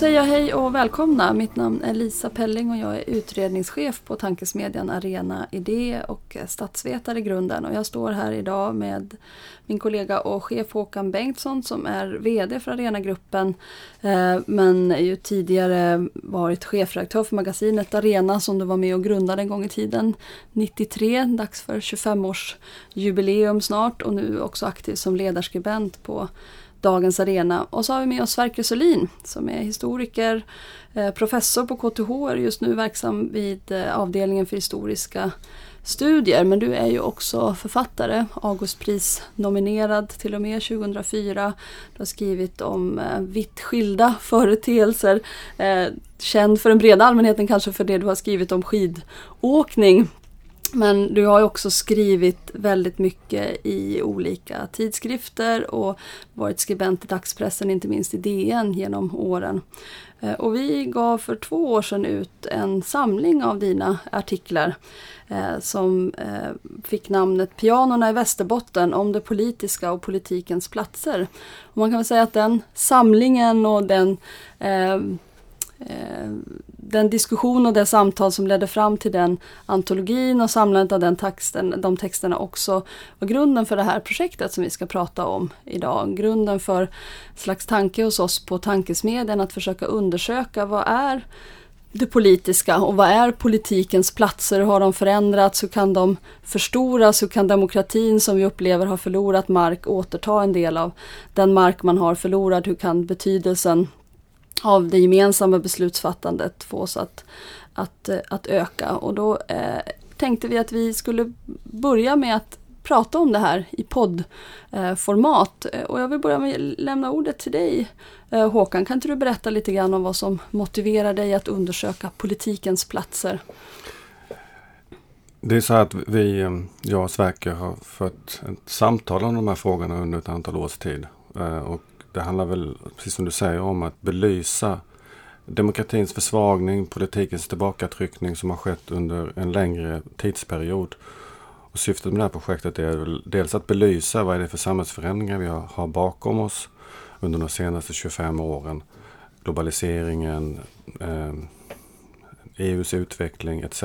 Då säger jag hej och välkomna. Mitt namn är Lisa Pelling och jag är utredningschef på tankesmedjan Arena Idé och statsvetare i grunden. Och jag står här idag med min kollega och chef Håkan Bengtsson som är VD för Arenagruppen. Eh, men ju tidigare varit chefredaktör för magasinet Arena som du var med och grundade en gång i tiden. 93, dags för 25-årsjubileum snart och nu också aktiv som ledarskribent på Dagens Arena. Och så har vi med oss Sverker Solin som är historiker, eh, professor på KTH, är just nu verksam vid eh, avdelningen för historiska studier. Men du är ju också författare, Augustpris nominerad till och med 2004. Du har skrivit om eh, vitt skilda företeelser. känd för den breda allmänheten kanske för det du har skrivit om skidåkning men du har ju också skrivit väldigt mycket i olika tidskrifter och varit skribent i dagspressen, inte minst i DN genom åren. Eh, och vi gav för två år sedan ut en samling av dina artiklar eh, som eh, fick namnet Pianorna i Västerbotten om det politiska och politikens platser. Och man kan väl säga att den samlingen och den Eh, Eh, den diskussion och det samtal som ledde fram till den antologin och samlandet av den texten, de texterna också var grunden för det här projektet som vi ska prata om idag. Grunden för slags tanke hos oss på Tankesmedjan att försöka undersöka vad är det politiska och vad är politikens platser? Hur har de förändrats? Hur kan de förstoras? Hur kan demokratin som vi upplever har förlorat mark återta en del av den mark man har förlorat? Hur kan betydelsen av det gemensamma beslutsfattandet fås att, att, eh, att öka. Och då eh, tänkte vi att vi skulle börja med att prata om det här i poddformat. Eh, och jag vill börja med att lämna ordet till dig eh, Håkan. Kan inte du berätta lite grann om vad som motiverar dig att undersöka politikens platser? Det är så att vi, eh, jag och Sverker har fört ett samtal om de här frågorna under ett antal års tid. Eh, och det handlar väl, precis som du säger, om att belysa demokratins försvagning, politikens tillbakatryckning som har skett under en längre tidsperiod. Och syftet med det här projektet är väl dels att belysa vad är det för samhällsförändringar vi har bakom oss under de senaste 25 åren. Globaliseringen, eh, e EUs utveckling etc.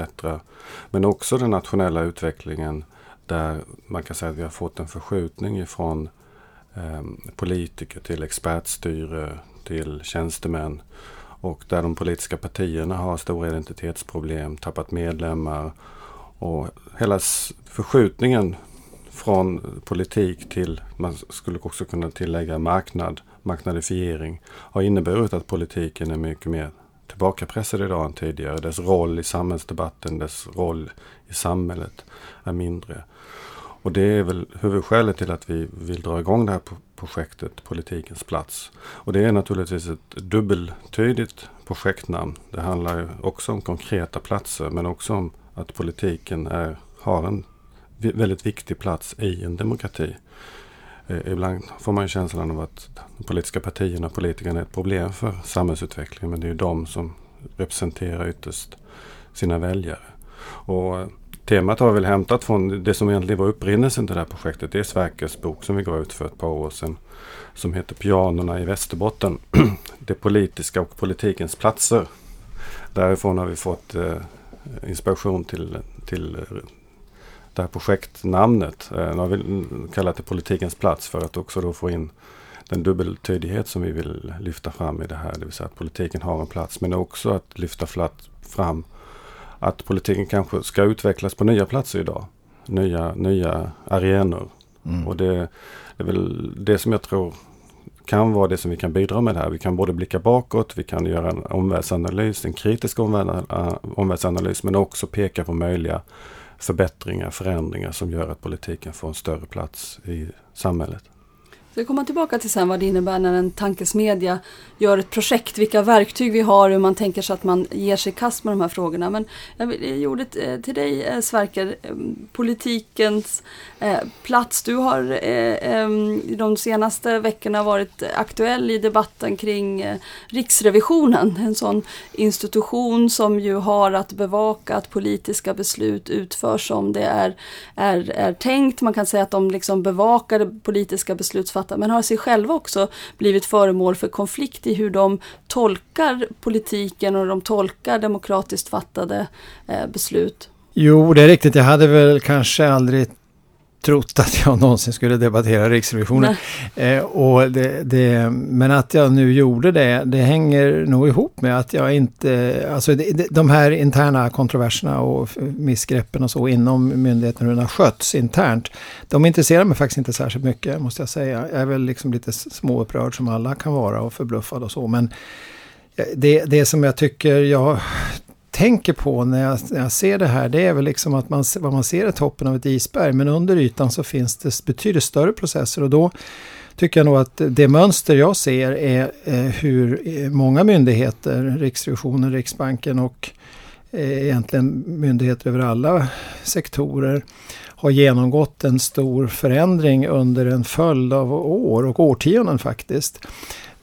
Men också den nationella utvecklingen där man kan säga att vi har fått en förskjutning ifrån eh, Ehm, politiker till expertstyre, till tjänstemän. Och där de politiska partierna har stora identitetsproblem, tappat medlemmar. Och hela förskjutningen från politik till, man skulle också kunna tillägga marknad, marknadifiering, har inneburit att politiken är mycket mer tillbakapressad idag än tidigare. Dess roll i samhällsdebatten, dess roll i samhället är mindre. Och det är väl huvudskälet till att vi vill dra igång det här projektet Politikens plats. Och det är naturligtvis ett dubbeltydigt projektnamn. Det handlar ju också om konkreta platser men också om att politiken är, har en väldigt viktig plats i en demokrati. Eh, ibland får man ju känslan av att de politiska partierna och politikerna är ett problem för samhällsutvecklingen men det är ju de som representerar ytterst sina väljare. Och eh, Temat har vi väl hämtat från det som egentligen var upprinnelsen till det här projektet. Det är Sverkers bok som vi gav ut för ett par år sedan. Som heter Pianorna i Västerbotten. det politiska och politikens platser. Därifrån har vi fått eh, inspiration till, till eh, det här projektnamnet. Eh, nu har vi kallat det Politikens plats för att också då få in den dubbeltydighet som vi vill lyfta fram i det här. Det vill säga att politiken har en plats men också att lyfta fram att politiken kanske ska utvecklas på nya platser idag. Nya, nya arenor. Mm. Och det, det, är väl det som jag tror kan vara det som vi kan bidra med här. Vi kan både blicka bakåt, vi kan göra en omvärldsanalys, en kritisk omvärldsanalys, men också peka på möjliga förbättringar, förändringar som gör att politiken får en större plats i samhället. Vi ska komma tillbaka till sen vad det innebär när en tankesmedja gör ett projekt, vilka verktyg vi har, hur man tänker sig att man ger sig i kast med de här frågorna. Men jag gjorde ordet eh, till dig eh, Sverker, eh, politikens plats. Du har de senaste veckorna varit aktuell i debatten kring Riksrevisionen. En sån institution som ju har att bevaka att politiska beslut utförs som det är, är, är tänkt. Man kan säga att de liksom bevakar det politiska beslutsfattandet beslutsfattare men har sig själva också blivit föremål för konflikt i hur de tolkar politiken och de tolkar demokratiskt fattade eh, beslut. Jo, det är riktigt. Jag hade väl kanske aldrig trott att jag någonsin skulle debattera Riksrevisionen. Eh, och det, det, men att jag nu gjorde det, det hänger nog ihop med att jag inte... Alltså det, de här interna kontroverserna och missgreppen och så inom myndigheten, hur den har skötts internt, de intresserar mig faktiskt inte särskilt mycket, måste jag säga. Jag är väl liksom lite småupprörd som alla kan vara och förbluffad och så, men det, det som jag tycker jag tänker på när jag, när jag, ser det här, det är väl liksom att man, vad man ser är toppen av ett isberg. Men under ytan så finns det betydligt större processer och då tycker jag nog att det mönster jag ser är eh, hur eh, många myndigheter, Riksrevisionen, Riksbanken och eh, egentligen myndigheter över alla sektorer har genomgått en stor förändring under en följd av år och årtionden faktiskt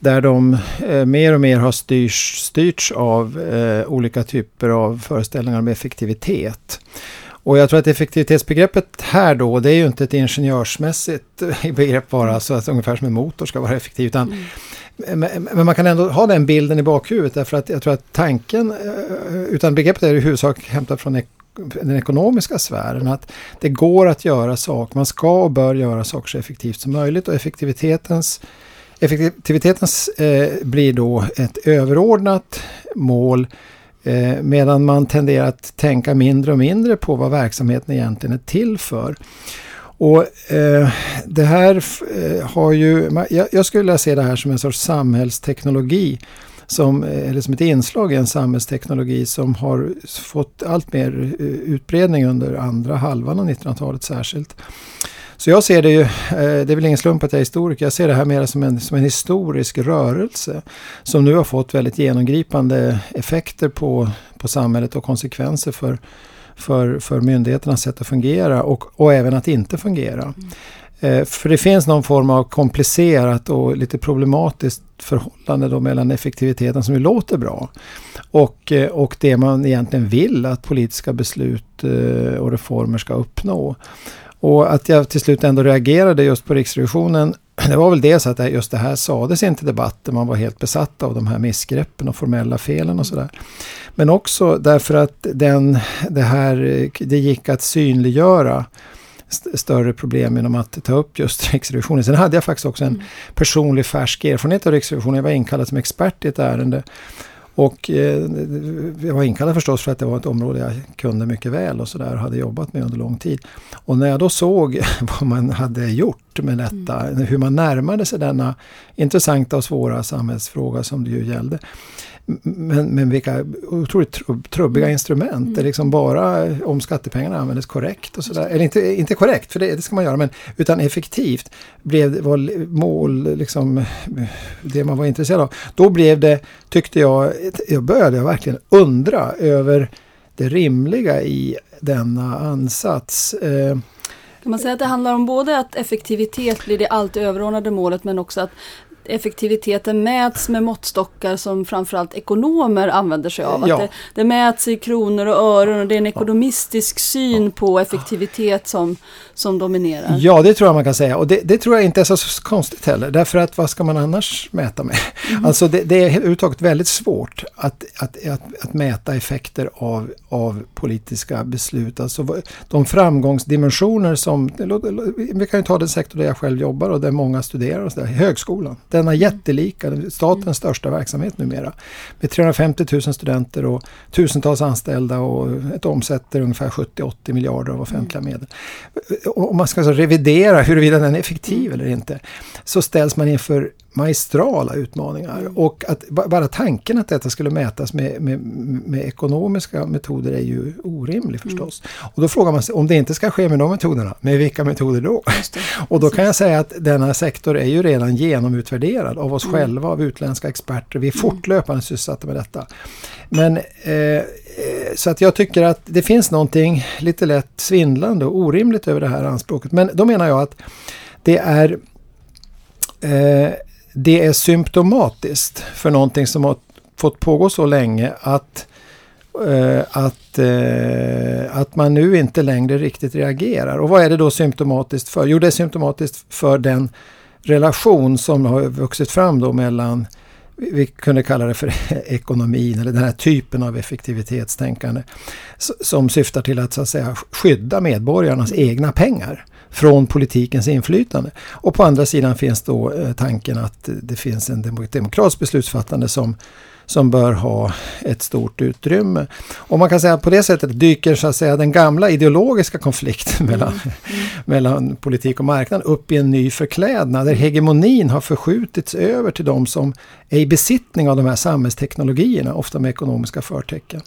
där de eh, mer och mer har styrs, styrts av eh, olika typer av föreställningar om effektivitet. Och jag tror att effektivitetsbegreppet här då, det är ju inte ett ingenjörsmässigt begrepp bara, så att ungefär som en motor ska vara effektiv. Utan, mm. men, men, man kan ändå ha den bilden i bakhuvudet därför att jag tror att tanken, eh, utan begreppet är i huvudsak hämtat från den ekonomiska sfären. Att det går att göra saker, man ska och bör göra saker så effektivt som möjligt och effektivitetens Effektiviteten eh, blir då ett överordnat mål eh, medan man tenderar att tänka mindre och mindre på vad verksamheten egentligen är till för. Och eh, det här eh, har ju, jag, jag skulle vilja se det här som en sorts samhällsteknologi som, eh, eller som ett inslag i en samhällsteknologi som har fått allt mer eh, utbredning under andra halvan av 1900-talet särskilt. Så jag ser det ju, eh, det är väl ingen slump att jag är historiker, jag ser det här mer som en, som en historisk rörelse som nu har fått väldigt genomgripande effekter på, på samhället och konsekvenser för, för, för myndigheternas sätt att fungera och, och även att inte fungera. Mm. Eh, för det finns någon form av komplicerat och lite problematiskt förhållande då mellan effektiviteten som ju låter bra och, eh, och det man egentligen vill att politiska beslut och reformer ska uppnå. Och att jag till slut ändå reagerade just på Riksrevisionen det var väl dels att just det här sades inte i debatten. Man var helt besatt av de här missgreppen och formella felen och sådär. Men också därför att den, det här, det gick att synliggöra större problem genom att ta upp just Riksrevisionen. Sen hade jag faktiskt också en mm. personlig färsk erfarenhet av Riksrevisionen. Jag var inkallad som expert i ett ärende och eh, jag var inkallad förstås för att det var ett område jag kunde mycket väl och sådär hade jobbat med under lång tid. Och när jag då såg vad man hade gjort med detta, mm. hur man närmade sig denna intressanta och svåra samhällsfråga som det ju gällde. Men, men vilka otroligt trubbiga mm. instrument. Mm. Det är liksom bara om skattepengarna användes korrekt och sådär. Eller inte, inte korrekt, för det, det, ska man göra, men utan effektivt blev var mål, liksom det man var intresserad av. Då blev det, tyckte jag, jag började verkligen undra över det rimliga i denna ansats. Eh, kan man säga att det handlar om både att effektivitet blir det allt överordnade målet men också att effektiviteten mäts med måttstockar som framförallt ekonomer använder sig av. Ja. Att det, det, mäts i kronor och ören och det är en ekonomistisk syn på effektivitet som, som dominerar. Ja, det tror jag man kan säga. Och det, det tror jag inte är så konstigt heller. Därför att vad ska man annars mäta med? Mm. Alltså det, det är överhuvudtaget väldigt svårt att, att, att, att, mäta effekter av, av politiska beslut. Alltså de framgångsdimensioner som, vi kan ju ta den sektor där jag själv jobbar och där många studerar, och så där, högskolan. Denna jättelika, statens största verksamhet numera. Med 350 000 studenter och tusentals anställda och ett omsätter ungefär 70-80 miljarder av offentliga mm. medel. Om man ska alltså revidera huruvida den är effektiv eller inte så ställs man inför magistrala utmaningar. Mm. Och att bara tanken att detta skulle mätas med, med, med ekonomiska metoder är ju orimlig mm. förstås. Mm. Och då frågar man sig, om det inte ska ske med de metoderna, med vilka metoder då? och då kan jag säga att denna sektor är ju redan genomutvärderad av oss mm. själva, av utländska experter. Vi är mm. fortlöpande sysselsatta med detta. Men eh, så att jag tycker att det finns någonting lite lätt svindlande och orimligt över det här anspråket. Men då menar jag att det är eh, det är symptomatiskt för någonting som har fått pågå så länge att, eh, att, eh, att man nu inte längre riktigt reagerar. Och vad är det då symptomatiskt för? Jo, det är symptomatiskt för den relation som har vuxit fram då mellan vi kunde kalla det för ekonomin eller den här typen av effektivitetstänkande som syftar till att, så att säga, skydda medborgarnas egna pengar från politikens inflytande. Och på andra sidan finns då eh, tanken att det finns en demokratisk beslutsfattande som som bör ha ett stort utrymme. Och man kan säga att på det sättet dyker så att säga den gamla ideologiska konflikten mellan, mm. Mm. mellan politik och marknad upp i en ny förklädnad där hegemonin har förskjutits över till de som är i besittning av de här samhällsteknologierna, ofta med ekonomiska förtecken.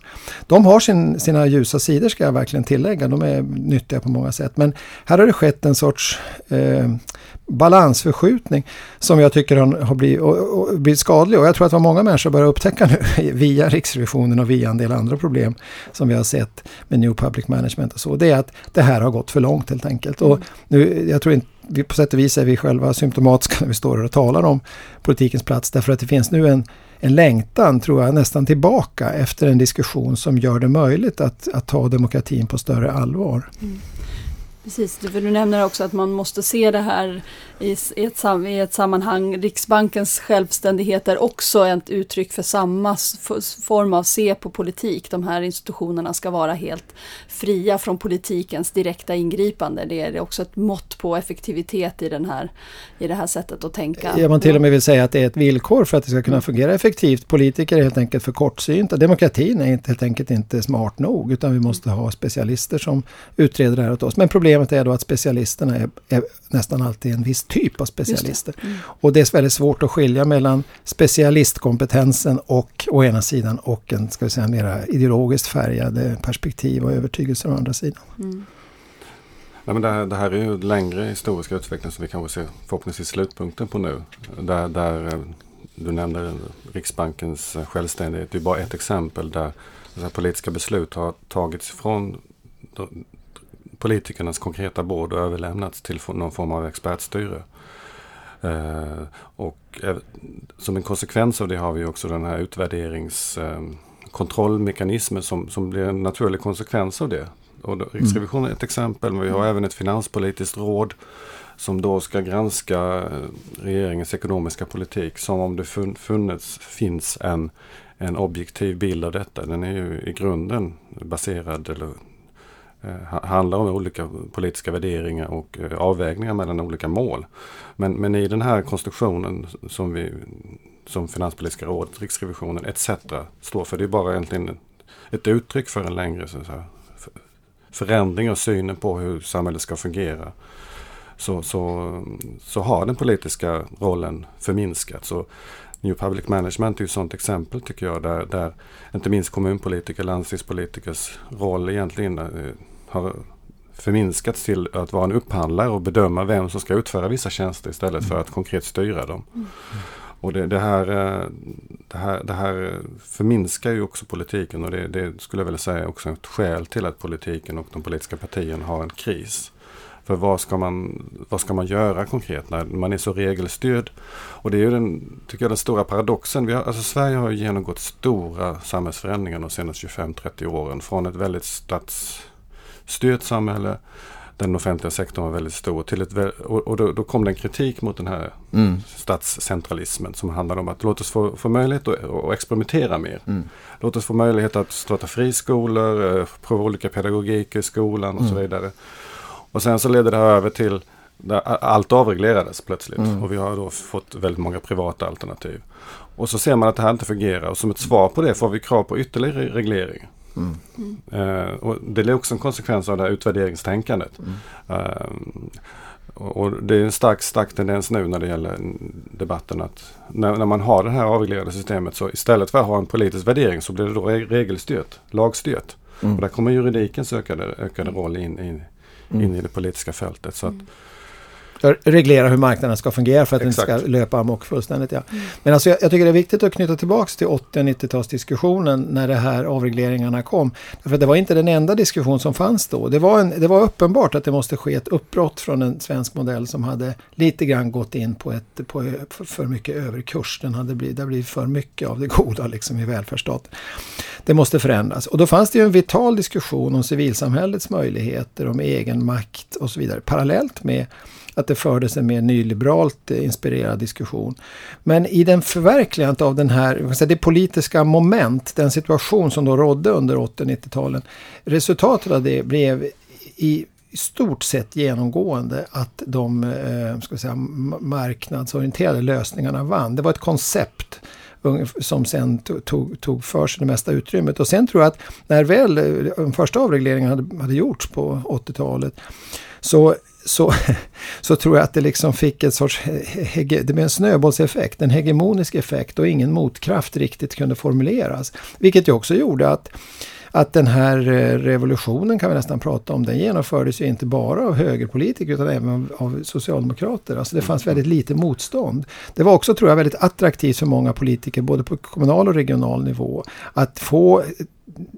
De har sin, sina ljusa sidor ska jag verkligen tillägga, de är nyttiga på många sätt. Men här har det skett en sorts eh, balansförskjutning som jag tycker har blivit, och, och, blivit skadlig. Och jag tror att vad många människor börjar upptäcka nu via Riksrevisionen och via en del andra problem som vi har sett med New Public Management och så. Det är att det här har gått för långt helt enkelt. Och nu, jag tror inte vi, på sätt och vis är vi själva symptomatiska när vi står här och talar om politikens plats. Därför att det finns nu en, en längtan, tror jag, nästan tillbaka efter en diskussion som gör det möjligt att, att ta demokratin på större allvar. Mm. Precis, för du nämner också att man måste se det här i ett, i ett sammanhang. Riksbankens självständighet är också ett uttryck för samma form av se på politik. De här institutionerna ska vara helt fria från politikens direkta ingripande. Det är också ett mått på effektivitet i, den här, i det här sättet att tänka. Ja, man till och med vill säga att det är ett villkor för att det ska kunna fungera effektivt. Politiker är helt enkelt för kortsynta. Demokratin är helt enkelt inte smart nog utan vi måste ha specialister som utreder det här åt oss. Men problemet är då att specialisterna är, är nästan alltid en viss typ av specialister. Det. Mm. Och det är väldigt svårt att skilja mellan specialistkompetensen och å ena sidan och en ska vi säga, mera ideologiskt färgade perspektiv och övertygelser å andra sidan. Mm. Nej, men det, här, det här är ju längre historisk utveckling som vi kanske ser förhoppningsvis slutpunkten på nu. Där, där eh, du nämnde Riksbankens självständighet. Det är bara ett exempel där politiska beslut har tagits från politikernas konkreta bord och överlämnats till någon form av expertstyre. Eh, och som en konsekvens av det har vi också den här utvärderingskontrollmekanismen eh, som, som blir en naturlig konsekvens av det. Och då, Riksrevisionen är ett exempel, men vi har även ett finanspolitiskt råd som då ska granska eh, regeringens ekonomiska politik som om det funnits, finns en, en objektiv bild av detta. Den är ju i grunden baserad eller Eh, handlar om olika politiska värderingar och eh, avvägningar mellan olika mål. Men, men i den här konstruktionen som, vi, som Finanspolitiska rådet, Riksrevisionen etc. står för, det är bara egentligen ett uttryck för en längre så här, förändring av synen på hur samhället ska fungera. Så, så, så har den politiska rollen förminskats. och New Public Management är ett sådant exempel tycker jag där, där inte minst kommunpolitiker, landstingspolitikers roll egentligen eh, har förminskats till att vara en upphandlare och bedöma vem som ska utföra vissa tjänster istället för att konkret styra dem. Mm. Och det, det, här, eh, det, här, det här förminskar ju också politiken och det, det skulle jag vilja säga också ett skäl till att politiken och de politiska partierna har en kris. För vad ska, man, vad ska man göra konkret när man är så regelstyrd? Och det är ju den, tycker jag, den stora paradoxen. Vi har, alltså Sverige har genomgått stora samhällsförändringar de senaste 25-30 åren. Från ett väldigt stats styrt samhälle. Den offentliga sektorn var väldigt stor. Till ett, och då, då kom det en kritik mot den här mm. statscentralismen som handlade om att låt oss få, få möjlighet att, att experimentera mer. Mm. Låt oss få möjlighet att starta friskolor, eh, prova olika pedagogik i skolan och mm. så vidare. Och sen så ledde det här över till allt avreglerades plötsligt mm. och vi har då fått väldigt många privata alternativ. Och så ser man att det här inte fungerar och som ett svar på det får vi krav på ytterligare reglering. Mm. Uh, och det är också en konsekvens av det här utvärderingstänkandet. Mm. Uh, och det är en stark, stark tendens nu när det gäller debatten att när, när, man har det här avreglerade systemet så istället för att ha en politisk värdering så blir det då regelstyrt, lagstyrt. Mm. Och där kommer juridikens ökade, ökade roll in, in, in mm. i det politiska fältet. Så att, mm reglera hur marknaden ska fungera för att Exakt. den inte ska löpa amok fullständigt. Ja. Mm. Men alltså jag, jag, tycker det är viktigt att knyta tillbaka till 80 och 90-talsdiskussionen när det här avregleringarna kom. För det var inte den enda diskussion som fanns då. Det var, en, det var uppenbart att det måste ske ett uppbrott från en svensk modell som hade lite grann gått in på, ett, på för mycket överkurs. Den hade blivit, det hade blivit för mycket av det goda liksom i välfärdsstaten. Det måste förändras. Och då fanns det ju en vital diskussion om civilsamhällets möjligheter, om egen makt och så vidare. Parallellt med att det fördes en mer nyliberalt eh, inspirerad diskussion. Men i den förverkligandet av den här, det politiska moment, den situation som då rådde under 80-90-talen. Resultatet av det blev i stort sett genomgående att de eh, ska säga, marknadsorienterade lösningarna vann. Det var ett koncept som sen tog, tog för sig det mesta utrymmet. Och sen tror jag att när väl eh, den första avregleringen hade, hade gjorts på 80-talet så så, så tror jag att det liksom fick ett sorts, det blev en snöbollseffekt, en hegemonisk effekt och ingen motkraft riktigt kunde formuleras. Vilket ju också gjorde att att den här eh, revolutionen kan vi nästan prata om, den genomfördes ju inte bara av högerpolitiker utan även av socialdemokrater. Alltså det fanns väldigt lite motstånd. Det var också, tror jag, väldigt attraktivt för många politiker, både på kommunal och regional nivå, att få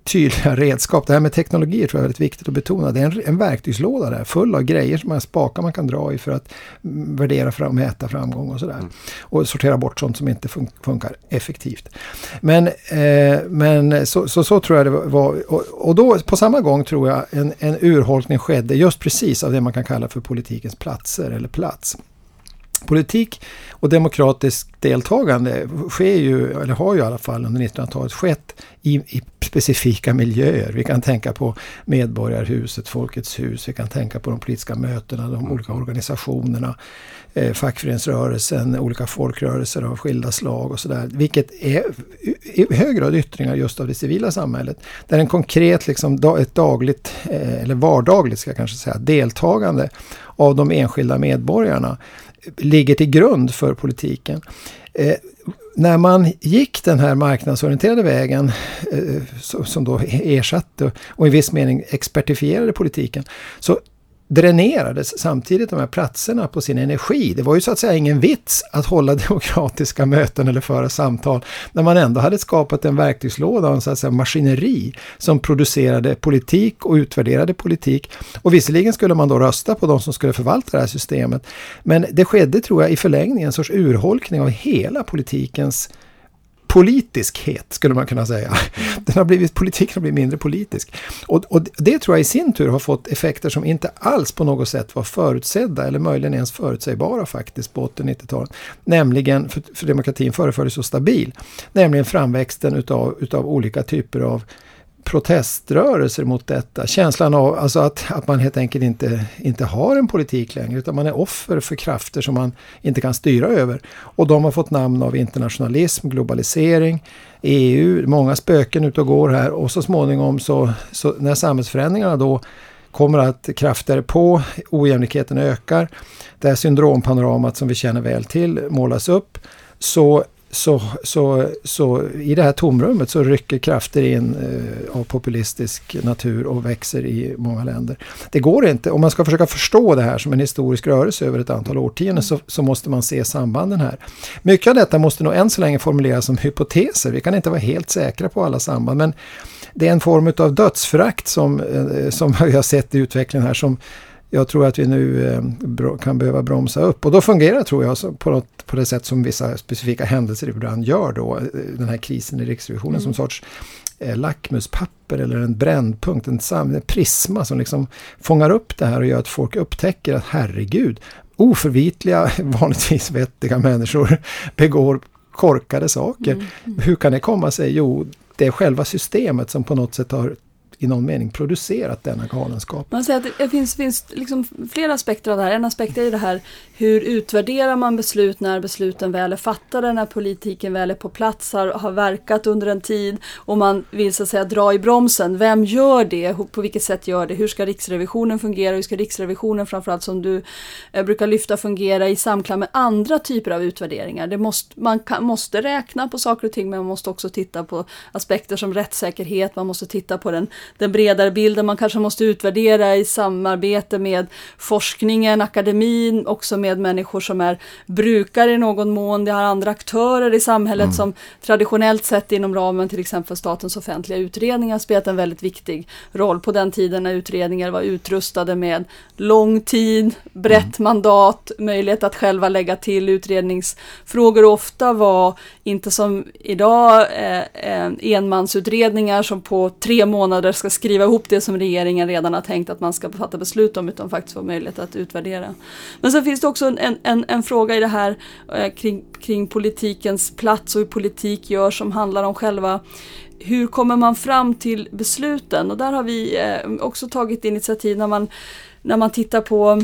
tydliga redskap. Det här med teknologi tror jag är väldigt viktigt att betona. Det är en, en verktygslåda där full av grejer som man spakar man kan dra i för att värdera fram, mäta framgång och sådär. Mm. Och sortera bort sånt som inte fun funkar effektivt. Men, eh, men så, så, så, tror jag det var. Och, och, då på samma gång tror jag en, en urholkning skedde just precis av det man kan kalla för politikens platser eller plats. Politik och demokratiskt deltagande sker ju, eller har ju i alla fall under 1900-talet skett i, i, specifika miljöer. Vi kan tänka på Medborgarhuset, Folkets hus, vi kan tänka på de politiska mötena, de olika organisationerna, eh, fackföreningsrörelsen, olika folkrörelser av skilda slag och sådär. Vilket är i hög grad yttringar just av det civila samhället. Där en konkret, liksom, ett dagligt, eh, eller vardagligt ska jag kanske säga, deltagande av de enskilda medborgarna ligger till grund för politiken. Eh, när man gick den här marknadsorienterade vägen eh, som då ersatte och i viss mening expertifierade politiken så dränerades samtidigt de här platserna på sin energi. Det var ju så att säga ingen vits att hålla demokratiska möten eller föra samtal när man ändå hade skapat en verktygslåda och en så att säga maskineri som producerade politik och utvärderade politik. Och visserligen skulle man då rösta på de som skulle förvalta det här systemet. Men det skedde, tror jag, i förlängningen en sorts urholkning av hela politikens politiskhet skulle man kunna säga. Den har blivit, politiken har blivit mindre politisk. Och, och, det tror jag i sin tur har fått effekter som inte alls på något sätt var förutsedda eller möjligen ens förutsägbara faktiskt på 80-90-talet. Nämligen, för, för demokratin föreföll så stabil, nämligen framväxten utav, utav olika typer av proteströrelser mot detta. Känslan av alltså att, att man helt enkelt inte, inte har en politik längre utan man är offer för krafter som man inte kan styra över. Och de har fått namn av internationalism, globalisering, EU, många spöken ute och går här och så småningom så, så när samhällsförändringarna då kommer att kraftigare på, ojämlikheten ökar, det här syndrompanoramat som vi känner väl till målas upp, så så, så, så i det här tomrummet så rycker krafter in eh, av populistisk natur och växer i många länder. Det går inte, om man ska försöka förstå det här som en historisk rörelse över ett antal årtionden så, så måste man se sambanden här. Mycket av detta måste nog än så länge formuleras som hypoteser, vi kan inte vara helt säkra på alla samband men det är en form av dödsförakt som, eh, som vi har sett i utvecklingen här som jag tror att vi nu eh, kan behöva bromsa upp. Och då fungerar tror jag på, något, på det sätt som vissa specifika händelser ibland gör då. Eh, den här krisen i Riksrevisionen mm. som sorts eh, lackmuspapper eller en brännpunkt, en, en prisma som liksom fångar upp det här och gör att folk upptäcker att herregud, oförvitliga, vanligtvis vettiga människor begår korkade saker. Mm. Mm. Hur kan det komma sig? Jo, det är själva systemet som på något sätt har i någon mening producerat denna galenskap. Man säger att det finns, finns liksom flera aspekter av det här. En aspekt är det här hur utvärderar man beslut när besluten väl är fattade, när politiken väl är på plats, har, har verkat under en tid och man vill så att säga dra i bromsen. Vem gör det? På vilket sätt gör det? Hur ska Riksrevisionen fungera? Hur ska Riksrevisionen framförallt som du eh, brukar lyfta fungera i samklang med andra typer av utvärderingar? Det måste, man kan, måste räkna på saker och ting men man måste också titta på aspekter som rättssäkerhet, man måste titta på den den bredare bilden. Man kanske måste utvärdera i samarbete med forskningen, akademin, också med med människor som är brukare i någon mån. Det har andra aktörer i samhället mm. som traditionellt sett inom ramen till exempel statens offentliga utredningar spelat en väldigt viktig roll på den tiden när utredningar var utrustade med lång tid, brett mm. mandat, möjlighet att själva lägga till utredningsfrågor ofta var inte som idag eh, eh, enmansutredningar som på tre månader ska skriva ihop det som regeringen redan har tänkt att man ska fatta beslut om utan faktiskt få möjlighet att utvärdera. Men sen finns det också en, en, en fråga i det här eh, kring, kring politikens plats och hur politik gör som handlar om själva hur kommer man fram till besluten? Och där har vi eh, också tagit initiativ när man, när man tittar på,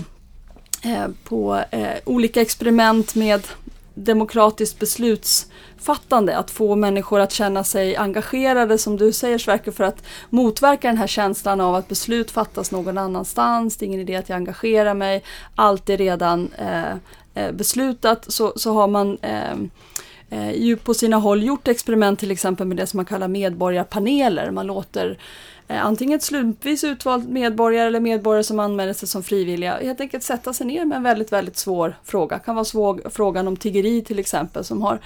eh, på eh, olika experiment med demokratiskt besluts omfattande att få människor att känna sig engagerade som du säger Sverker för att motverka den här känslan av att beslut fattas någon annanstans, det är ingen idé att jag engagerar mig, allt är redan eh, eh beslutat, så, så har man eh, eh, ju på sina håll gjort experiment till exempel med det som man kallar medborgarpaneler. Man låter antingen ett slumpvis utvald medborgare eller medborgare som anmäler sig som frivilliga helt enkelt sätta sig ner med en väldigt, väldigt svår fråga. Det kan vara svår, frågan om tiggeri till exempel som har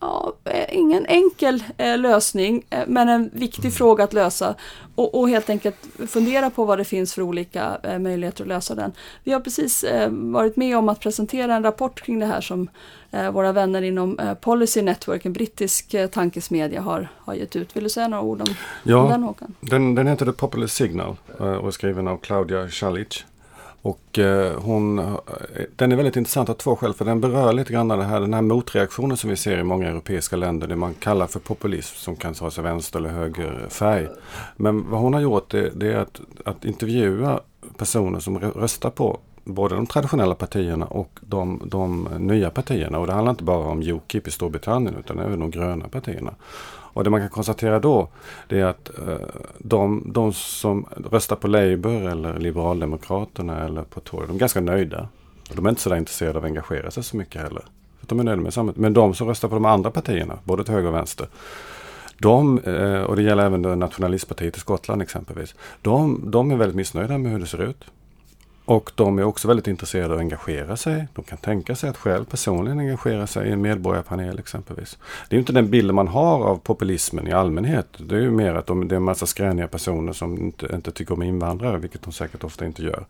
ja, eh, ingen enkel eh, lösning eh, men en viktig mm. fråga att lösa och, och, helt enkelt fundera på vad det finns för olika eh, möjligheter att lösa den. Vi har precis eh, varit med om att presentera en rapport kring det här som eh, våra vänner inom eh, Policy Network, en brittisk eh, tankesmedja, har, har gett ut. Vill du säga några ord om, ja, om den Håkan? Den, den heter The Popular Signal eh, och är skriven av Claudia Schalic. Och eh, hon, eh, den är väldigt intressant av två skäl. För den berör lite grann det här, den här motreaktionen som vi ser i många europeiska länder. Det man kallar för populism som kan ta sig vänster eller höger färg. Men vad hon har gjort det, det är att, att intervjua personer som röstar på både de traditionella partierna och de, de nya partierna. Och det handlar inte bara om Ukip i Storbritannien utan även de gröna partierna. Och det man kan konstatera då det är att eh, de, de som röstar på Labour eller Liberaldemokraterna eller på Tory, de är ganska nöjda. De är inte så intresserade av att engagera sig så mycket heller. De är nöjda med samhället. Men de som röstar på de andra partierna, både till höger och vänster, de, eh, och det gäller även nationalistpartiet i Skottland exempelvis, de, de är väldigt missnöjda med hur det ser ut. Och de är också väldigt intresserade av att engagera sig. De kan tänka sig att själv personligen engagera sig i en medborgarpanel exempelvis. Det är inte den bilden man har av populismen i allmänhet. Det är ju mer att de, det är en massa skräniga personer som inte, inte tycker om invandrare, vilket de säkert ofta inte gör.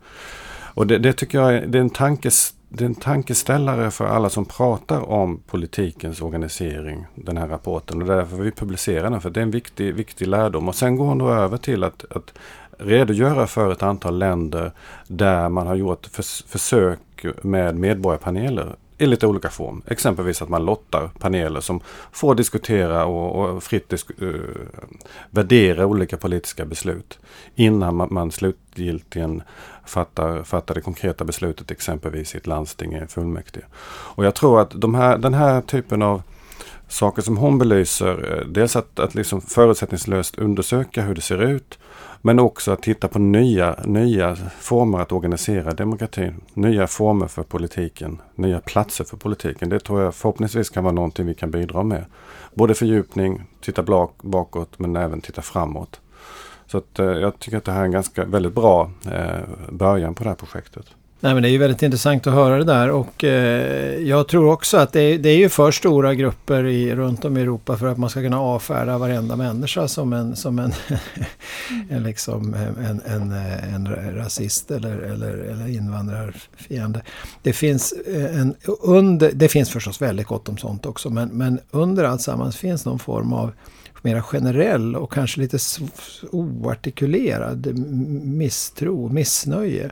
Och det, det tycker jag är, det är, en tankes, det är en tankeställare för alla som pratar om politikens organisering, den här rapporten. Och därför vi publicerar den, för det är en viktig, viktig lärdom. Och sen går hon då över till att, att redogöra för ett antal länder där man har gjort förs försök med medborgarpaneler i lite olika form. Exempelvis att man lottar paneler som får diskutera och, och fritt disk uh, eh, värdera olika politiska beslut innan man, man slutgiltigen fattar, fattar det konkreta beslutet exempelvis i ett landsting i fullmäktige. Och jag tror att de här, den här typen av saker som hon belyser, eh, dels att, att liksom förutsättningslöst undersöka hur det ser ut men också att titta på nya, nya former att organisera demokratin. Nya former för politiken. Nya platser för politiken. Det tror jag förhoppningsvis kan vara någonting vi kan bidra med. Både fördjupning, titta bakåt men även titta framåt. Så att, eh, jag tycker att det här är en ganska väldigt bra eh, början på det här projektet. Nej, men det är ju väldigt intressant att höra det där och eh, jag tror också att det är, det är ju för stora grupper i, runt om i Europa för att man ska kunna avfärda varenda människa som en, som en, en, liksom, en, en, eh, en rasist eller, eller, eller invandrarfiende. Det finns, eh, en, under, det finns förstås väldigt gott om sånt också men, men under alltsammans finns någon form av mera generell och kanske lite oartikulerad misstro, missnöje.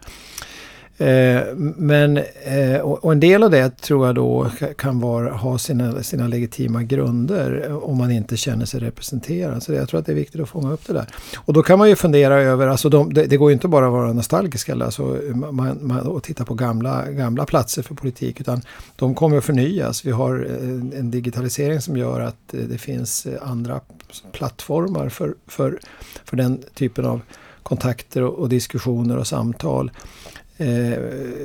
Eh, men, eh, och en del av det tror jag då kan vara, ha sina, sina legitima grunder om man inte känner sig representerad. Så jag tror att det är viktigt att fånga upp det där. Och då kan man ju fundera över, alltså de, det, det, går ju inte bara att vara nostalgisk eller alltså man, man, och titta på gamla, gamla platser för politik utan de kommer att förnyas. Vi har en, en digitalisering som gör att eh, det finns eh, andra plattformar för, för, för den typen av kontakter och, och diskussioner och samtal. Eh,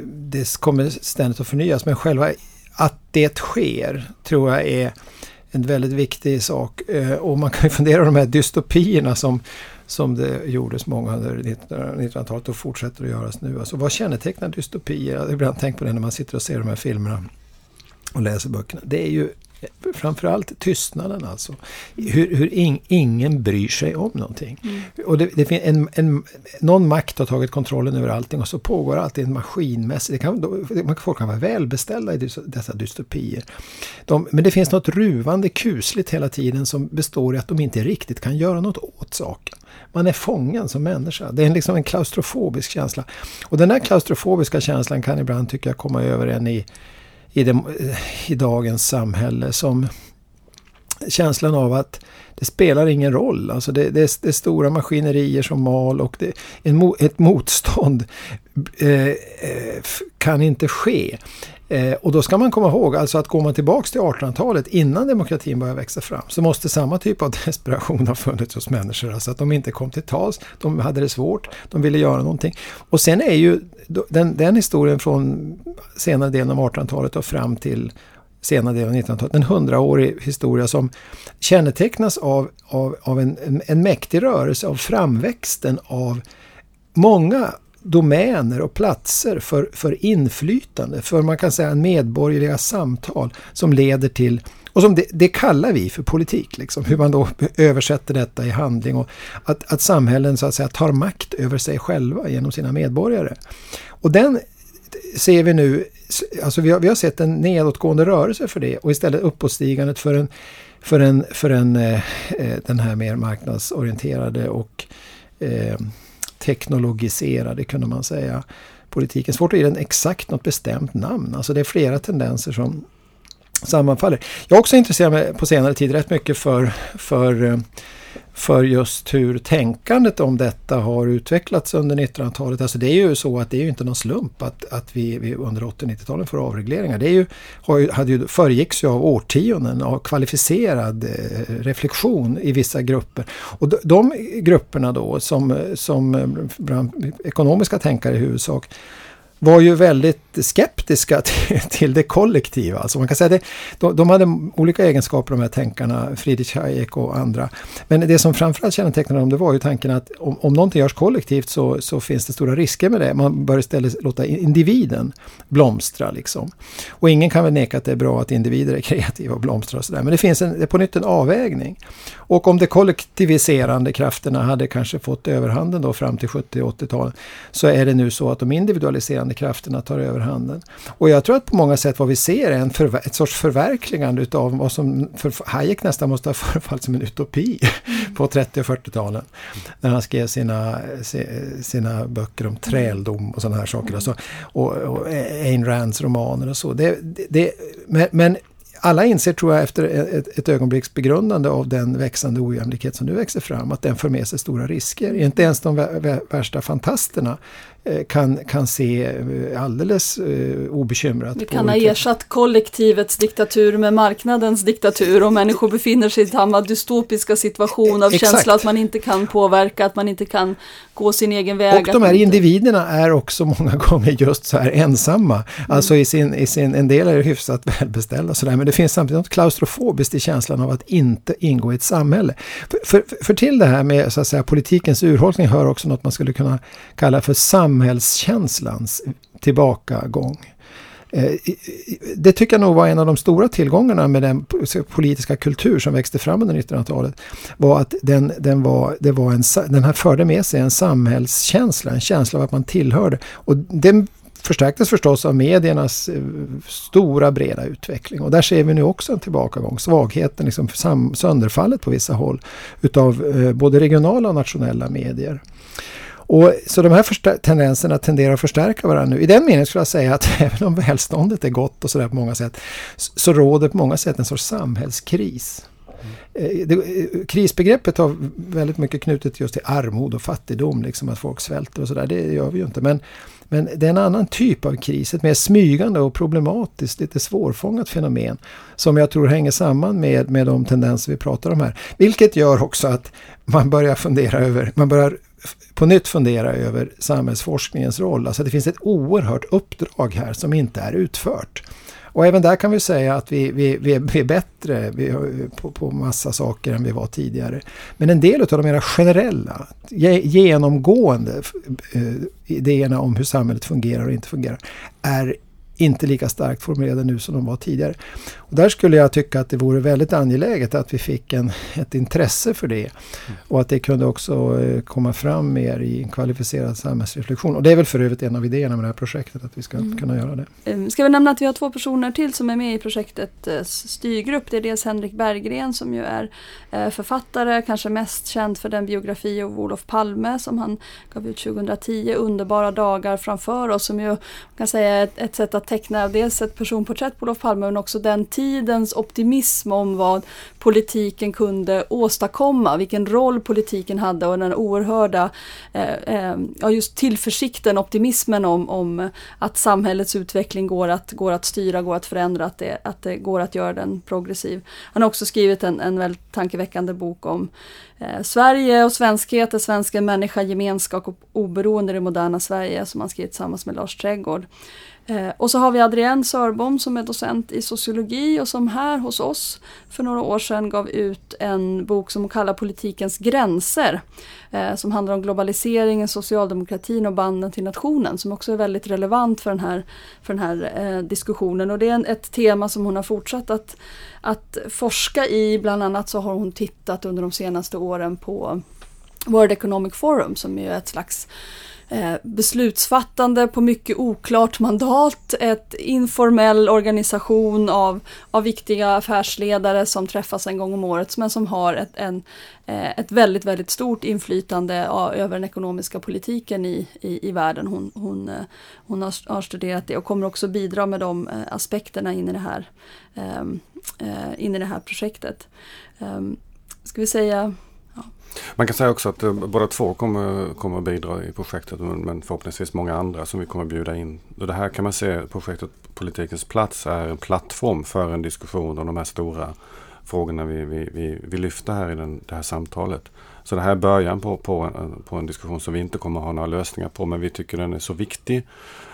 det kommer ständigt att förnyas. Men själva att det sker tror jag är en väldigt viktig sak. Eh, och man kan ju fundera på de här dystopierna som, som det gjordes många under 1900-talet och fortsätter att göras nu. Alltså vad kännetecknar dystopier? Jag har ibland tänkt på det när man sitter och ser de här filmerna och läser böckerna. Det är ju framförallt tystnaden alltså. Hur, hur in, ingen bryr sig om någonting. Mm. Och det, det en, en, någon makt har tagit kontrollen över allting och så pågår alltid en maskinmässig... Det kan, folk kan vara välbeställda i dessa dystopier. De, men det finns något ruvande kusligt hela tiden som består i att de inte riktigt kan göra något åt saken. Man är fången som människa. Det är liksom en klaustrofobisk känsla. Och den där klaustrofobiska känslan kan ibland tycka jag komma över en i i, det, eh, i dagens samhälle som känslan av att det spelar ingen roll. Alltså det, det, det är stora maskinerier som mal och det, en, ett motstånd Eh, eh, kan inte ske. Eh, och då ska man komma ihåg, alltså att går man tillbaks till 1800-talet innan demokratin började växa fram så måste samma typ av desperation ha funnits hos människor. Alltså att de inte kom till tals, de hade det svårt, de ville göra någonting. Och sen är ju den, den historien från senare delen av 1800-talet och fram till senare delen av 1900-talet. En hundraårig historia som kännetecknas av, av, av en, en, en mäktig rörelse, av framväxten av många domäner och platser för, för inflytande, för man kan säga medborgerliga samtal som leder till och som det, det, kallar vi för politik, liksom, hur man då översätter detta i handling och att, att samhällen så att säga tar makt över sig själva genom sina medborgare. Och den ser vi nu, alltså vi har, vi har sett en nedåtgående rörelse för det och istället uppåtstigandet för en, för en, för en eh, eh den här mer marknadsorienterade och eh, teknologiserade kunde man säga politiken. Svårt att ge den exakt något bestämt namn. Alltså det är flera tendenser som sammanfaller. Jag har också intresserat mig på senare tid rätt mycket för, för eh, för just hur tänkandet om detta har utvecklats under 1900-talet. Alltså det är ju så att det är ju inte någon slump att, att vi, vi under 80-90-talen får avregleringar. Det är ju, har, hade ju, föregicks ju av årtionden av kvalificerad eh, reflektion i vissa grupper. Och de, de grupperna då som, som eh, bland ekonomiska tänkare i huvudsak var ju väldigt skeptiska till, till det kollektiva. Alltså man kan säga det, de, de hade olika egenskaper de här tänkarna, Friedrich Hayek och andra. Men det som framförallt kännetecknade dem det var ju tanken att om, om någonting görs kollektivt så, så finns det stora risker med det. Man bör istället låta individen blomstra. Liksom. Och ingen kan väl neka att det är bra att individer är kreativa och blomstrar och sådär. Men det finns en, det är på nytt en avvägning. Och om de kollektiviserande krafterna hade kanske fått överhanden då fram till 70-80-talet. så är det nu så att de individualiserande krafterna tar överhanden. Och jag tror att på många sätt vad vi ser är en ett sorts förverkligande utav vad som för Hayek nästan måste ha förefallit som en utopi mm. på 30 och 40-talen. När han skrev sina, sina böcker om träldom och sådana här saker. Mm. Alltså, och, och Ayn Rands romaner och så. Det, det, men, men alla inser, tror jag, efter ett, ett ögonblicks begrundande av den växande ojämlikhet som nu växer fram, att den för med sig stora risker. Inte ens de värsta fantasterna kan, kan se eh, alldeles uh, obekymrat Vi kan ha ersatt kollektivets diktatur med marknadens diktatur och människor befinner sig i samma dystopiska situation av Exakt. känsla att man inte kan påverka, att man inte kan gå sin egen väg. Och de här individerna är också många gånger just så här ensamma. Mm. Alltså i sin, i sin, en del är hyfsat välbeställda och sådär men det finns samtidigt något klaustrofobiskt i känslan av att inte ingå i ett samhälle. För, för, för till det här med så att säga, politikens urholkning hör också något man skulle kunna kalla för sam samhällskänslans tillbakagång. Eh, det tycker jag nog var en av de stora tillgångarna med den politiska kultur som växte fram under 1900-talet. Var att den, den, var, det var en, den här förde med sig en samhällskänsla, en känsla av att man tillhörde. Och den förstärktes förstås av mediernas eh, stora breda utveckling. Och där ser vi nu också en tillbakagång, svagheten, liksom sönderfallet på vissa håll utav eh, både regionala och nationella medier. Och, så de här tendenserna tenderar att förstärka varandra nu. I den meningen skulle jag säga att även om välståndet är gott och sådär på många sätt så råder på många sätt en sorts samhällskris. Mm. Det, eh, krisbegreppet har väldigt mycket knutet just till armod och fattigdom, liksom att folk svälter och sådär. Det gör vi ju inte. Men, men det är en annan typ av kris, ett mer smygande och problematiskt, lite svårfångat fenomen. Som jag tror hänger samman med, med de tendenser vi pratar om här. Vilket gör också att man börjar fundera över, man börjar på nytt fundera över samhällsforskningens roll. Alltså det finns ett oerhört uppdrag här som inte är utfört. Och även där kan vi säga att vi, vi, vi, är, vi är bättre vi, på, på massa saker än vi var tidigare. Men en del av de mera generella, genomgående eh, idéerna om hur samhället fungerar och inte fungerar är inte lika starkt formulerade nu som de var tidigare. Och där skulle jag tycka att det vore väldigt angeläget att vi fick en, ett intresse för det. Mm. Och att det kunde också eh, komma fram mer i en kvalificerad samhällsreflektion. Och det är väl för övrigt en av idéerna med det här projektet, att vi ska mm. kunna göra det. Ehm, ska vi nämna att vi har två personer till som är med i projektet eh, styrgrupp. Det är dels Henrik Berggren som ju är eh, författare, kanske mest känd för den biografi av Olof Palme som han gav ut 2010, Underbara dagar framför oss, som ju kan säga är ett, ett sätt att teckna dels ett personporträtt på Olof Palme men också den tidens optimism om vad politiken kunde åstadkomma, vilken roll politiken hade och den oerhörda eh, eh, ja, just tillförsikten, optimismen om, om att samhällets utveckling går att, går att styra, går att förändra, att det, att det går att göra den progressiv. Han har också skrivit en, en väldigt tankeväckande bok om eh, Sverige och svenskhet, det svenska människa, gemenskap och oberoende i det moderna Sverige som han skrivit tillsammans med Lars Trädgård. Eh, och så har vi Adrienne Sörbom som är docent i sociologi och som här hos oss för några år sedan gav ut en bok som hon kallar Politikens gränser. Eh, som handlar om globaliseringen, socialdemokratin och banden till nationen som också är väldigt relevant för den här, för den här eh, diskussionen. Och det är en, ett tema som hon har fortsatt att, att forska i. Bland annat så har hon tittat under de senaste åren på World Economic Forum som är ett slags Eh, beslutsfattande på mycket oklart mandat, ett informell organisation av, av viktiga affärsledare som träffas en gång om året men som har ett, en, eh, ett väldigt, väldigt stort inflytande över den ekonomiska politiken i, i, i världen. Hon, hon, eh, hon har, studerat det och kommer också bidra med de aspekterna in i det här, ehm, in i det här projektet. Ehm, ska vi säga man kan säga också att eh, båda två kommer, kommer att bidra i projektet men förhoppningsvis många andra som vi kommer att bjuda in. Och det här kan man se, projektet Politikens plats är en plattform för en diskussion om de här stora frågorna vi, vi, vi, vi lyfter här i den, det här samtalet. Så det här är början på, på, på en diskussion som vi inte kommer att ha några lösningar på men vi tycker den är så viktig Eh,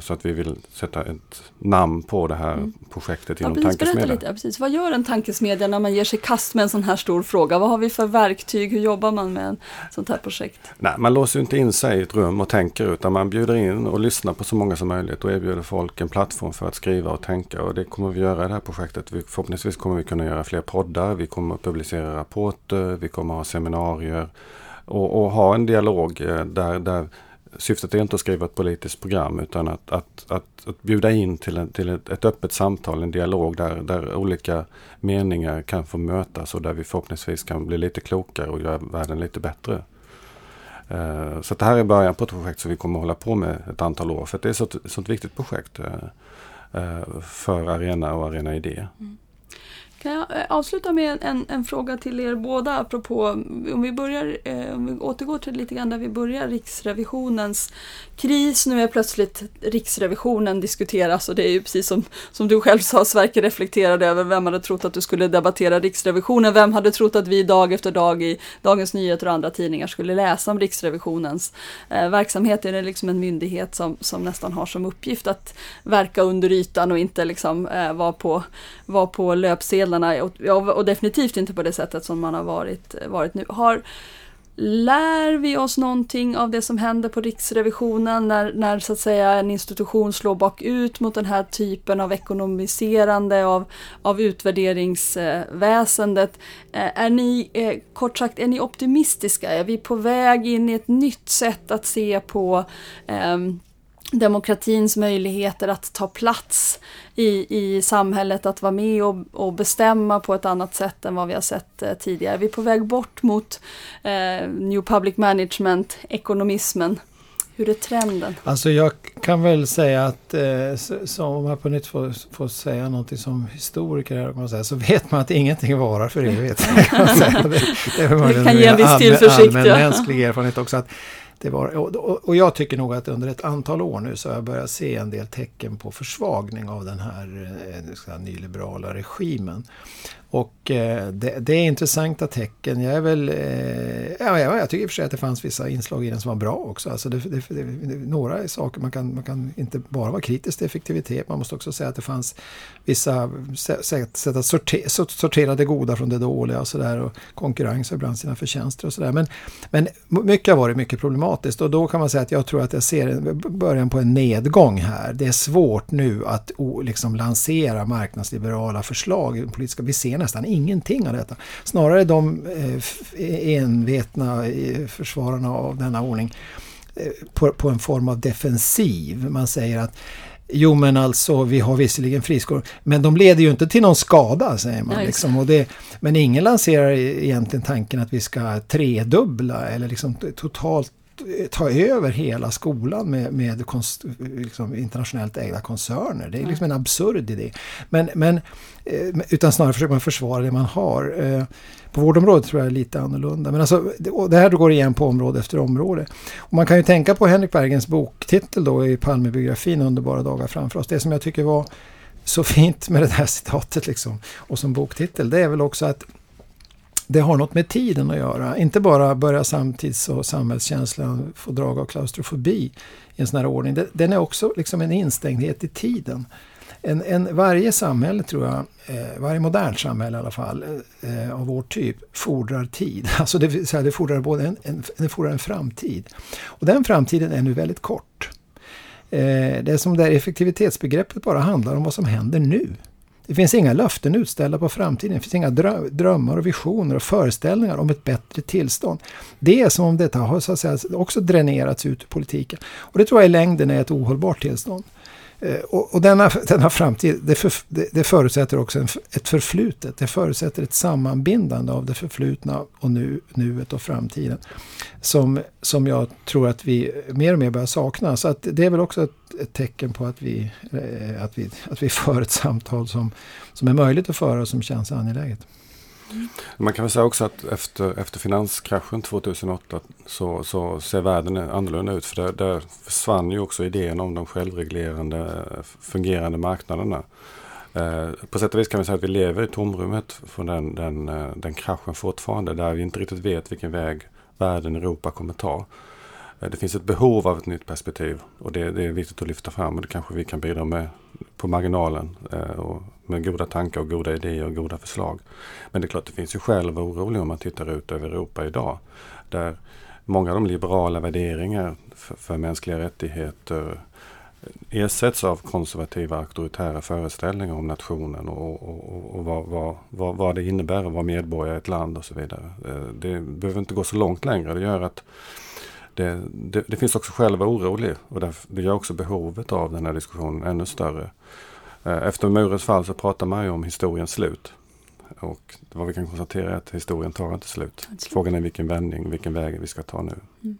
så att vi vill sätta ett namn på det här mm. projektet inom ja, tankesmedjan. Lite, ja, precis. Vad gör en tankesmedja när man ger sig kast med en sån här stor fråga? Vad har vi för verktyg? Hur jobbar man med ett sånt här projekt? Nej, man låser inte in sig i ett rum och tänker utan man bjuder in och lyssnar på så många som möjligt och erbjuder folk en plattform för att skriva och tänka och det kommer vi göra i det här projektet. Vi, förhoppningsvis kommer vi kunna göra fler poddar, vi kommer att publicera rapporter, vi kommer att ha seminarier och, och ha en dialog eh, där, där syftet är inte att skriva ett politiskt program utan att, att, att, att bjuda in till, en, till ett, ett, öppet samtal, en dialog där, där olika meningar kan få mötas och där vi förhoppningsvis kan bli lite klokare och göra världen lite bättre. Uh, så det här är början på ett projekt som vi kommer att hålla på med ett antal år för det är ett sånt, sånt viktigt projekt uh, uh, för Arena och Arena Idé. Mm. Kan jag eh, avsluta med en, en fråga till er båda apropå om vi börjar, eh, om vi återgår till lite grann där vi börjar Riksrevisionens kris. Nu är plötsligt Riksrevisionen diskuteras och det är ju precis som, som du själv sa Sverker reflekterade över vem hade trott att du skulle debattera Riksrevisionen. Vem hade trott att vi dag efter dag i Dagens Nyheter och andra tidningar skulle läsa om Riksrevisionens eh, verksamhet. Det liksom en myndighet som, som nästan har som uppgift att verka under ytan och inte liksom eh, vara på, var på löpsedlarna och, och, definitivt inte på det sättet som man har varit, varit nu. Har, Lär vi oss någonting av det som händer på Riksrevisionen när, när så att säga en institution slår bakut mot den här typen av ekonomiserande av, av utvärderingsväsendet? Eh, är ni, eh, kort sagt, är ni optimistiska? Är vi på väg in i ett nytt sätt att se på um, demokratins möjligheter att ta plats i, i samhället, att vara med och, och bestämma på ett annat sätt än vad vi har sett eh, tidigare. Vi är på väg bort mot eh, New Public Management, ekonomismen. Hur är trenden? Alltså jag kan väl säga att, eh, så, om jag på nytt får, får säga någonting som historiker här, man säga, så vet man att ingenting varar för evigt. kan det, det, det kan ge en viss tillförsikt. Allmän mänsklig erfarenhet också. Att, det var, och, och, jag tycker nog att under ett antal år nu så har jag börjat se en del tecken på försvagning av den här eh, nyliberala regimen. Och eh, det, det, är intressanta tecken. Jag är väl, eh, ja, jag tycker i och för sig att det fanns vissa inslag i den som var bra också. Alltså det, det, det, några saker, man kan, man kan inte bara vara kritisk till effektivitet, man måste också säga att det fanns vissa sätt, sätt att sortera, sortera det goda från det dåliga och sådär. Och konkurrens har ibland sina förtjänster och sådär. Men, men mycket har varit mycket problematiskt och då kan man säga att jag tror att jag ser början på en nedgång här. Det är svårt nu att liksom lansera marknadsliberala förslag. Politiska, vi ser nästan ingenting av detta. Snarare de eh, envetna försvararna av denna ordning eh, på, på en form av defensiv. Man säger att Jo men alltså vi har visserligen friskolor men de leder ju inte till någon skada säger man. liksom. och det, men ingen lanserar egentligen tanken att vi ska tredubbla eller liksom totalt ta över hela skolan med, med liksom internationellt ägda koncerner. Det är liksom en absurd idé. Men, men, eh, utan snarare försöker man försvara det man har. Eh, på vårdområdet tror jag det är lite annorlunda. Men alltså, det här går igen på område efter område. Och man kan ju tänka på Henrik Bergens boktitel då i Palmebiografin Underbara dagar framför oss. Det som jag tycker var så fint med det här citatet liksom, och som boktitel det är väl också att det har något med tiden att göra. Inte bara börja samtids och samhällskänslan få drag av klaustrofobi i en sån här ordning. Den är också liksom en instängdhet i tiden. En, en, varje samhälle tror jag, eh, varje modernt samhälle i alla fall, eh, av vår typ, fordrar tid. Alltså det, så här, det fordrar både en, en, det fordrar en framtid. Och den framtiden är nu väldigt kort. Eh, det är som där effektivitetsbegreppet bara handlar om vad som händer nu. Det finns inga löften utställda på framtiden. Det finns inga drömmar och visioner och föreställningar om ett bättre tillstånd. Det är som om detta har så att säga, också dränerats ut ur politiken. Och det tror jag i längden är ett ohållbart tillstånd. Eh, och, och denna, denna framtid, det, för, det, det förutsätter också en, ett förflutet. Det förutsätter ett sammanbindande av det förflutna och nu, nuet och framtiden. Som, som jag tror att vi mer och mer börjar sakna. Så att det är väl också ett, ett tecken på att vi, eh, att, vi, att vi för ett samtal som, som är möjligt att föra och som känns angeläget. Man kan väl säga också att efter, efter finanskraschen 2008 så, så ser världen annorlunda ut. För där, där försvann ju också idén om de självreglerande fungerande marknaderna. Eh, på sätt och vis kan vi säga att vi lever i tomrummet från den, den, eh, den kraschen fortfarande. Där vi inte riktigt vet vilken väg världen, Europa kommer ta. Eh, det finns ett behov av ett nytt perspektiv och det, det, är viktigt att lyfta fram och det kanske vi kan bidra med på marginalen eh, och med goda tankar och goda idéer och goda förslag. Men det är klart, det finns ju skäl att vara orolig om man tittar ut över Europa idag. Där många av de liberala värderingar för, för mänskliga rättigheter ersätts av konservativa auktoritära föreställningar om nationen och, och, och vad, vad, vad, vad, det innebär att vara medborgare i ett land och så vidare. Eh, det behöver inte gå så långt längre. Det gör att det, det, det, finns också vara orolig och det gör också behovet av den här diskussionen ännu större. Eh, efter murens fall så pratar man ju om historiens slut. Och vad vi kan konstatera är att historien tar inte slut. Frågan är vilken vändning, vilken väg vi ska ta nu. Mm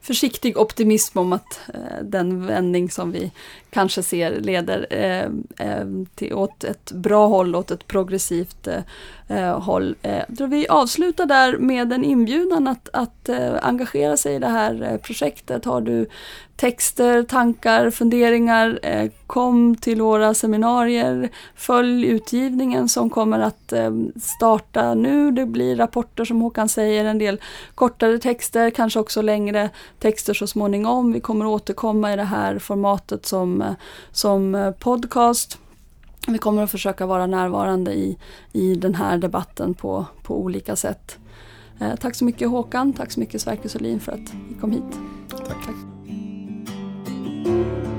försiktig optimism om att eh, den vändning som vi kanske ser leder eh, eh till, åt ett bra håll, åt ett progressivt eh, eh håll. Eh, vi avslutar där med en inbjudan att, att eh, engagera sig i det här eh, projektet. Har du texter, tankar, funderingar. Eh, kom till våra seminarier. Följ utgivningen som kommer att eh, starta nu. Det blir rapporter som Håkan säger, en del kortare texter, kanske också längre texter så småningom. Vi kommer återkomma i det här formatet som, eh, som podcast. Vi kommer att försöka vara närvarande i, i den här debatten på, på olika sätt. tack så mycket Håkan, tack så mycket Sverker Solin för att ni kom hit. Tack. tack. thank you.